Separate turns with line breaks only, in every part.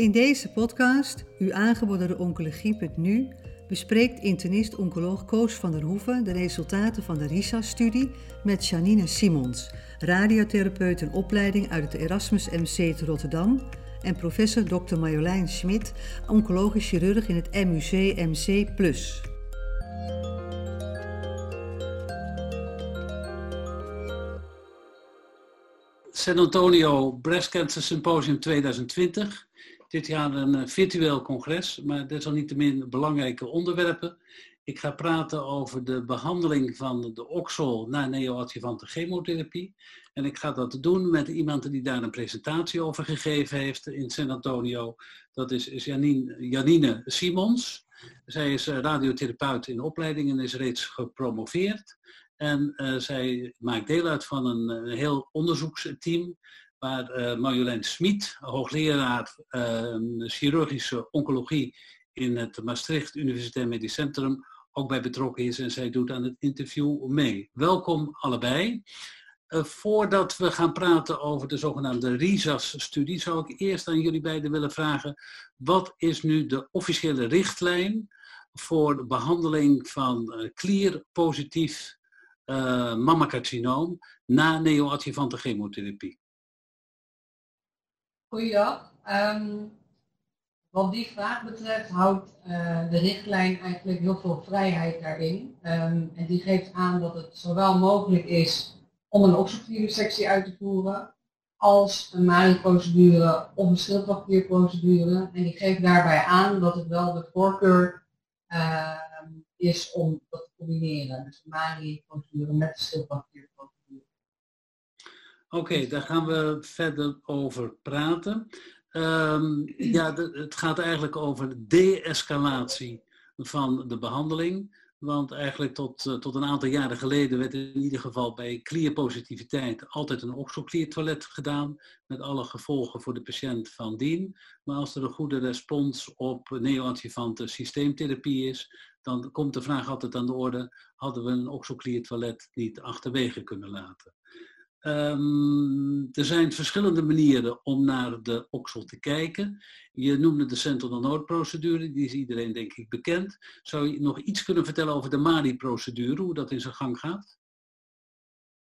In deze podcast, u aangeboden door Oncologie.nu, bespreekt internist-oncoloog Koos van der Hoeven de resultaten van de RISA-studie met Janine Simons, radiotherapeut in opleiding uit het Erasmus MC te Rotterdam en professor Dr. Marjolein Schmid, oncologisch chirurg in het MUC MC+.
San Antonio Breast Cancer Symposium 2020. Dit jaar een eh, virtueel congres, maar desalniettemin belangrijke onderwerpen. Ik ga praten over de behandeling van de oxol na neoadjuvante chemotherapie. En ik ga dat doen met iemand die daar een presentatie over gegeven heeft in San Antonio. Dat is Janine, Janine Simons. Zij is eh, radiotherapeut in opleiding en is reeds gepromoveerd. En uh, zij maakt deel uit van een heel onderzoeksteam waar uh, Marjolein Smit, hoogleraar uh, chirurgische oncologie in het Maastricht Universitair Medisch Centrum, ook bij betrokken is en zij doet aan het interview mee. Welkom allebei. Uh, voordat we gaan praten over de zogenaamde RISAS-studie, zou ik eerst aan jullie beiden willen vragen, wat is nu de officiële richtlijn voor de behandeling van klierpositief uh, mammacarcinoom na neoadjuvante chemotherapie?
Goeiedag. Um, wat die vraag betreft houdt uh, de richtlijn eigenlijk heel veel vrijheid daarin. Um, en die geeft aan dat het zowel mogelijk is om een oxofliersectie uit te voeren, als een MARI-procedure of een schildwachtklierprocedure. En die geeft daarbij aan dat het wel de voorkeur uh, is om dat te combineren. Dus de MARI-procedure met de schildwachtklierprocedure.
Oké, daar gaan we verder over praten. Um, ja, het gaat eigenlijk over de-escalatie van de behandeling. Want eigenlijk tot, uh, tot een aantal jaren geleden werd in ieder geval bij klierpositiviteit altijd een oxokliertoilet gedaan. Met alle gevolgen voor de patiënt van dien. Maar als er een goede respons op neoadjuvante systeemtherapie is, dan komt de vraag altijd aan de orde, hadden we een oxokliertoilet niet achterwege kunnen laten? Um, er zijn verschillende manieren om naar de oksel te kijken. Je noemde de sentinel node procedure, die is iedereen denk ik bekend. Zou je nog iets kunnen vertellen over de MARI-procedure, hoe dat in zijn gang gaat?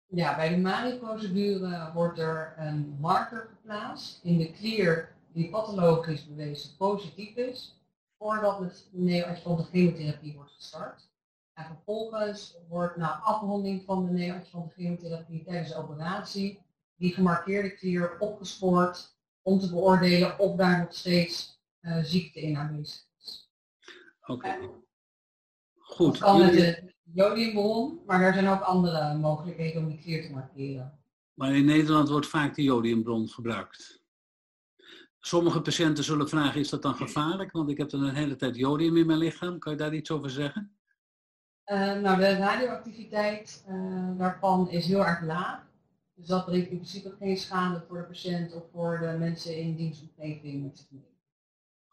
Ja, bij de MARI-procedure wordt er een marker geplaatst in de klier die pathologisch bewezen positief is, voordat het neoadjuvante chemotherapie wordt gestart. En vervolgens wordt na afronding van de neoadjuvante chemotherapie tijdens de operatie die gemarkeerde klier opgespoord om te beoordelen of daar nog steeds uh, ziekte in aanwezig is.
Oké. Okay. Goed.
Dat kan met de jodiumbron, maar er zijn ook andere mogelijkheden om die klier te markeren.
Maar in Nederland wordt vaak de jodiumbron gebruikt. Sommige patiënten zullen vragen, is dat dan gevaarlijk? Want ik heb dan een hele tijd jodium in mijn lichaam. Kan je daar iets over zeggen?
Uh, nou, de radioactiviteit uh, daarvan is heel erg laag. Dus dat brengt in principe geen schade voor de patiënt of voor de mensen in dienstomgeving. Oké,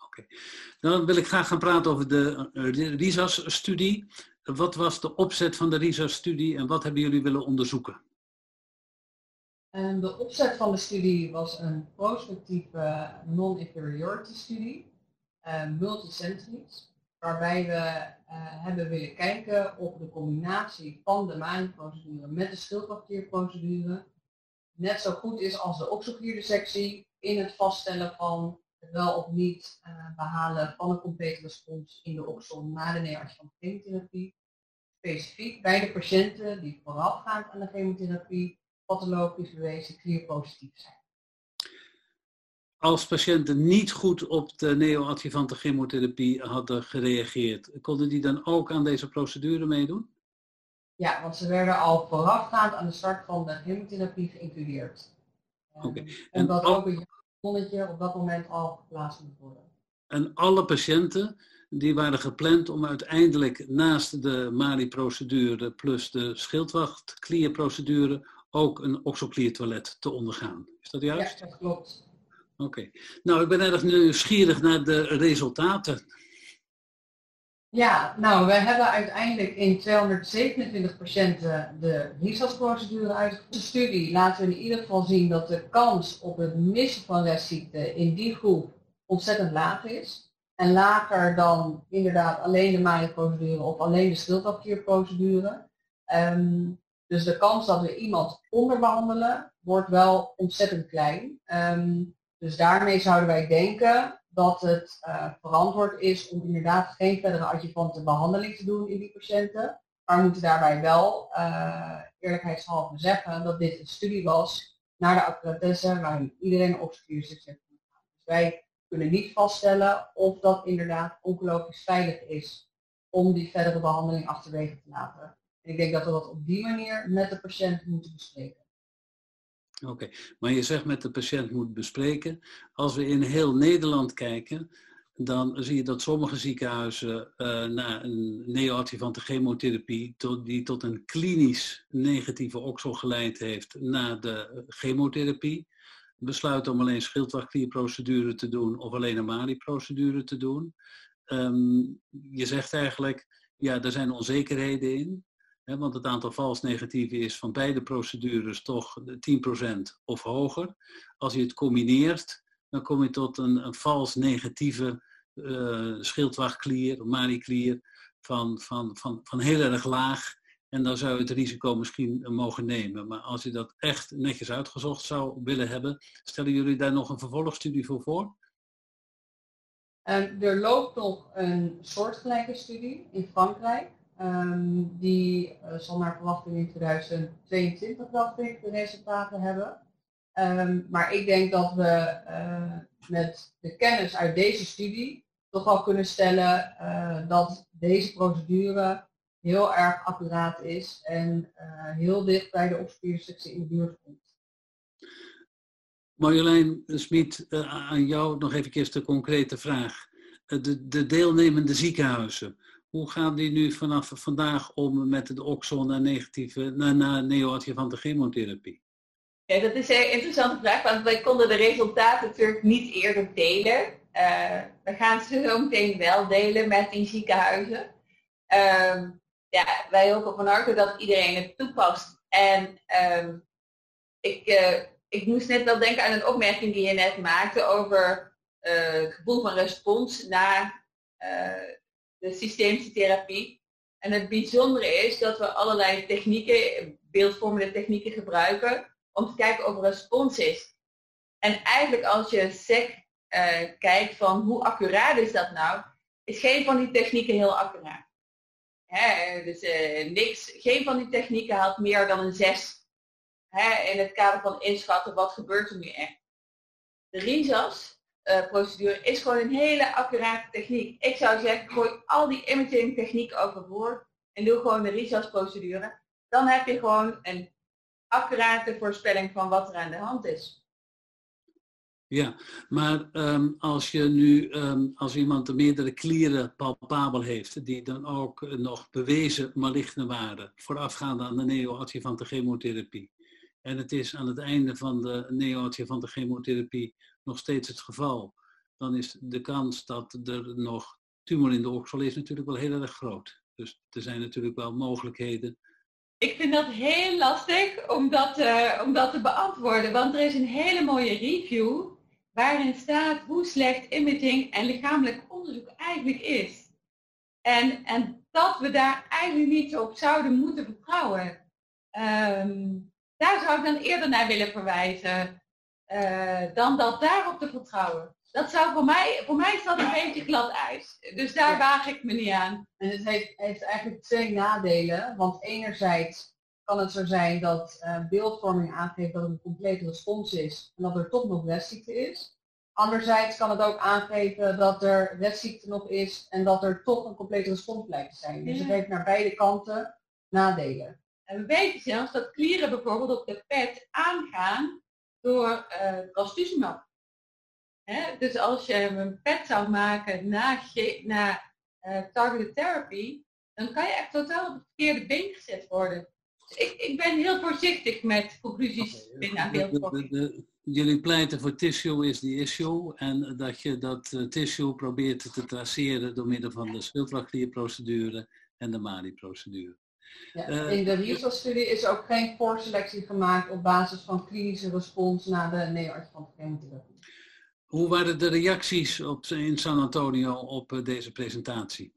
okay. dan wil ik graag gaan praten over de, uh, de RISAS-studie. Wat was de opzet van de RISAS-studie en wat hebben jullie willen onderzoeken?
En de opzet van de studie was een prospectieve non-inferiority studie, multicentrics waarbij we uh, hebben willen kijken op de combinatie van de maanprocedure met de schildwachtklierprocedure net zo goed is als de oxoglierdissectie in het vaststellen van het wel of niet uh, behalen van een complete respons in de oksel na de neoadjuvante chemotherapie. Specifiek bij de patiënten die voorafgaand aan de chemotherapie pathologisch bewezen klierpositief zijn
als patiënten niet goed op de neoadjuvante chemotherapie hadden gereageerd, konden die dan ook aan deze procedure meedoen?
Ja, want ze werden al voorafgaand aan de start van de chemotherapie geïncludeerd.
Oké. Okay.
En dat ook een op dat moment al geplaatst moet worden.
En alle patiënten die waren gepland om uiteindelijk naast de MARI-procedure plus de schildwachtklierprocedure ook een oxokliertoilet te ondergaan. Is dat juist?
Ja, dat klopt.
Oké. Nou, ik ben erg nieuwsgierig naar de resultaten.
Ja, nou, we hebben uiteindelijk in 227 patiënten de RISAS-procedure uitgevoerd. De studie laten we in ieder geval zien dat de kans op het missen van restziekte in die groep ontzettend laag is. En lager dan inderdaad alleen de MARI-procedure of alleen de schildpapierprocedure. Um, dus de kans dat we iemand onderbehandelen wordt wel ontzettend klein. Ehm, dus daarmee zouden wij denken dat het uh, verantwoord is om inderdaad geen verdere adjuvante behandeling te doen in die patiënten. Maar we moeten daarbij wel uh, eerlijkheidshalve zeggen dat dit een studie was naar de accuratesse waarin iedereen op succes. Dus wij kunnen niet vaststellen of dat inderdaad oncologisch veilig is om die verdere behandeling achterwege te laten. En ik denk dat we dat op die manier met de patiënt moeten bespreken.
Oké, maar je zegt met de patiënt moet bespreken. Als we in heel Nederland kijken, dan zie je dat sommige ziekenhuizen uh, na een neoadjuvante chemotherapie, tot, die tot een klinisch negatieve oksel geleid heeft na de chemotherapie, besluiten om alleen schildwachtklierprocedure te doen of alleen een MALI-procedure te doen. Um, je zegt eigenlijk, ja, er zijn onzekerheden in want het aantal vals negatieve is van beide procedures toch 10% of hoger. Als je het combineert, dan kom je tot een, vals negatieve uh, schildwachtklier, marieklier, van, van, van, van heel erg laag. En dan zou je het risico misschien mogen nemen. Maar als je dat echt netjes uitgezocht zou willen hebben, stellen jullie daar nog een vervolgstudie voor voor?
Uh, er loopt nog een soortgelijke studie in Frankrijk. Um, die uh, zal naar verwachting in 2022 dacht ik de resultaten hebben. Um, maar ik denk dat we uh, met de kennis uit deze studie toch al kunnen stellen uh, dat deze procedure heel erg accuraat is en heel dicht bij de opspiersectie in de buurt komt.
Marjolein Smit, aan jou nog even de concrete vraag. De, de deelnemende ziekenhuizen, hoe gaan die nu vanaf vandaag om met het oxon naar negatieve, naar, naar neoadjuvante chemotherapie?
Ja, dat is een interessante vraag, want wij konden de resultaten natuurlijk niet eerder delen. Uh, we gaan ze zo meteen wel delen met die ziekenhuizen. Uh, ja, wij hopen van harte dat iedereen het toepast. En uh, ik, uh, ik moest net wel denken aan een opmerking die je net maakte over uh, het gevoel van respons na de systemische therapie. En het bijzondere is dat we allerlei technieken, beeldvormende technieken gebruiken om te kijken of er respons is. En eigenlijk als je SEC uh, kijkt van hoe accuraat is dat nou, is geen van die technieken heel accuraat. Hè, dus uh, niks, geen van die technieken haalt meer dan een 6 hè, in het kader van inschatten wat gebeurt er nu echt. De RISAS uh, procedure is gewoon een hele accurate techniek. Ik zou zeggen, gooi al die imaging techniek overboord en doe gewoon de resource procedure. Dan heb je gewoon een accurate voorspelling van wat er aan de hand is.
Ja, maar um, als je nu, um, als iemand de meerdere klieren palpabel heeft, die dan ook nog bewezen maligne waren, voorafgaande aan de neoadjuvante chemotherapie, en het is aan het einde van de neoadjuvante chemotherapie nog steeds het geval, dan is de kans dat er nog tumor in de oksel is natuurlijk wel heel erg groot. Dus er zijn natuurlijk wel mogelijkheden.
Ik vind dat heel lastig om dat, uh, om dat te beantwoorden, want er is een hele mooie review waarin staat hoe slecht imaging en lichamelijk onderzoek eigenlijk is. En, en dat we daar eigenlijk niet op zouden moeten vertrouwen. Um, daar zou ik dan eerder naar willen verwijzen. Eh, dan dat daarop te vertrouwen. Dat zou voor mij, voor mij is dat een beetje glad ijs. Dus daar waag ik me niet aan.
En het heeft, heeft eigenlijk twee nadelen. Want enerzijds kan het zo zijn dat uh, beeldvorming aangeeft dat het een complete respons is en dat er toch nog restziekte is. Anderzijds kan het ook aangeven dat er restziekte nog is en dat er toch een complete respons blijkt te zijn. Dus het heeft naar beide kanten nadelen.
En we weten zelfs dat klieren bijvoorbeeld op de pet aangaan door uh, trastuzumab. Dus als je een pet zou maken na, na uh, targeted therapy, dan kan je echt totaal op het verkeerde been gezet worden. Dus ik, ik ben heel voorzichtig met conclusies binnen beeldvorming.
Jullie pleiten voor tissue is the issue en dat je dat uh, tissue probeert te traceren door middel van de schildklierprocedure en de MALI-procedure.
Ja, eh, in de RISO-studie is ook geen voorselectie gemaakt op basis van klinische respons na de neoadjuvante chemotherapie.
Hoe waren de reacties op, in San Antonio op deze presentatie?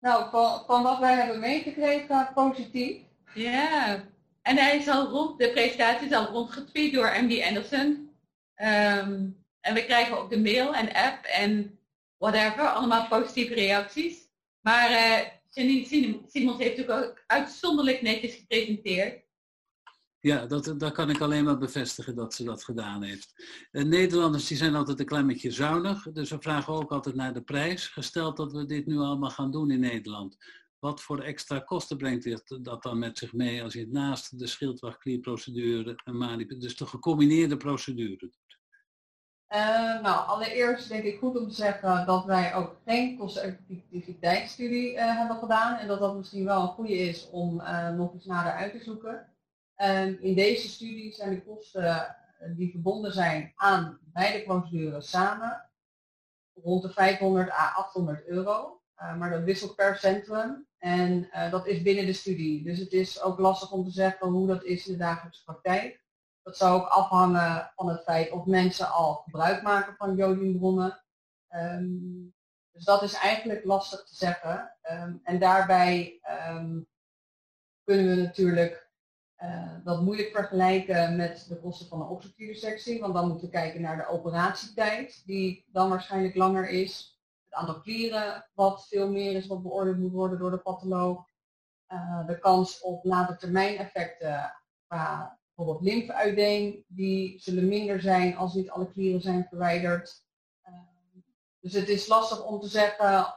Nou, van, van wat wij hebben meegekregen, positief.
Ja, en hij is al rond, de presentatie is al rondgetweet door MD Anderson. Ehm, en we krijgen ook de mail en app en whatever, allemaal positieve reacties. Maar uh, Janine Simons heeft ook uitzonderlijk netjes gepresenteerd.
Ja, dat, dat kan ik alleen maar bevestigen dat ze dat gedaan heeft. Uh, Nederlanders die zijn altijd een klein beetje zuinig, dus we vragen ook altijd naar de prijs. Gesteld dat we dit nu allemaal gaan doen in Nederland, wat voor extra kosten brengt dat dan met zich mee als je het naast de schildwachtklierprocedure en dus de gecombineerde procedure doet?
Uh, nou, allereerst denk ik goed om te zeggen dat wij ook geen kosteneffectiviteitsstudie uh, hebben gedaan en dat dat misschien wel een goede is om uh, nog eens nader uit te zoeken. In deze studie zijn de kosten die verbonden zijn aan beide procedures samen rond de 500 à 800 euro. maar dat wisselt per centrum en dat is binnen de studie. Dus het is ook lastig om te zeggen hoe dat is in de dagelijkse praktijk. Dat zou ook afhangen van het feit of mensen al gebruik maken van jodiumbronnen. Um, dus dat is eigenlijk lastig te zeggen. Um, en daarbij um, kunnen we natuurlijk uh, dat moeilijk vergelijken met de kosten van een obstructieve want dan moeten we kijken naar de operatietijd, die dan waarschijnlijk langer is. Het aantal klieren, wat veel meer is wat beoordeeld moet worden door de patholoog. Uh, de kans op late termijn effecten qua bijvoorbeeld lymfeuideem, die zullen minder zijn als niet alle klieren zijn verwijderd. Ehm, dus het is lastig om te zeggen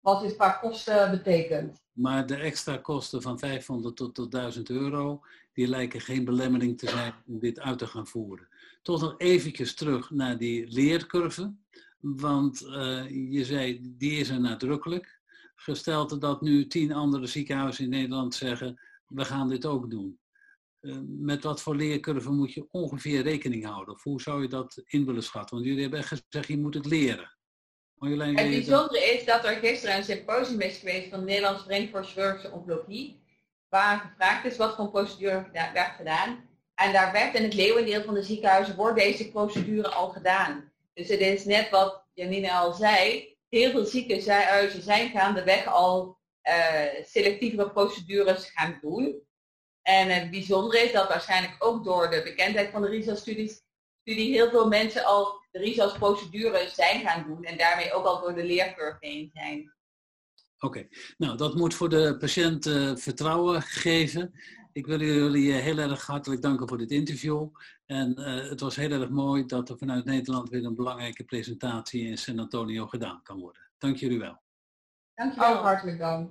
wat dit qua kosten betekent.
Maar de extra kosten van 500 tot, tot 1000 euro, die lijken geen belemmering te zijn om dit uit te gaan voeren. Toch nog eventjes terug naar die leercurve. Want uh, je zei, die is er nadrukkelijk. Gesteld dat nu tien andere ziekenhuizen in Nederland zeggen, we gaan dit ook doen. Eh, met wat voor leercurve moet je ongeveer rekening houden? Of hoe zou je dat in willen schatten? Want jullie hebben gezegd, je moet het leren.
Marjolein, het bijzondere is dat er gisteren een symposium is geweest van de Nederlandse Vereniging voor Chirurgische Oncologie, waar gevraagd is wat voor procedure werd gedaan. En daar werd in het leeuwendeel van de ziekenhuizen wordt deze procedure al gedaan. Dus het is net wat Janine al zei, heel veel ziekenhuizen zijn gaandeweg al uh, selectievere procedures gaan doen. En het bijzondere is dat waarschijnlijk ook door de bekendheid van de RISA-studies studie heel veel mensen al de RISA's-procedures zijn gaan doen en daarmee ook al door de leercurve heen zijn.
Oké, nou dat moet voor de patiënt uh, vertrouwen geven. Ik wil jullie eh, heel erg hartelijk danken voor dit interview. En uh, het was heel erg mooi dat er vanuit Nederland weer een belangrijke presentatie in San Antonio gedaan kan worden. Dank jullie wel.
Dank je wel. hartelijk dank.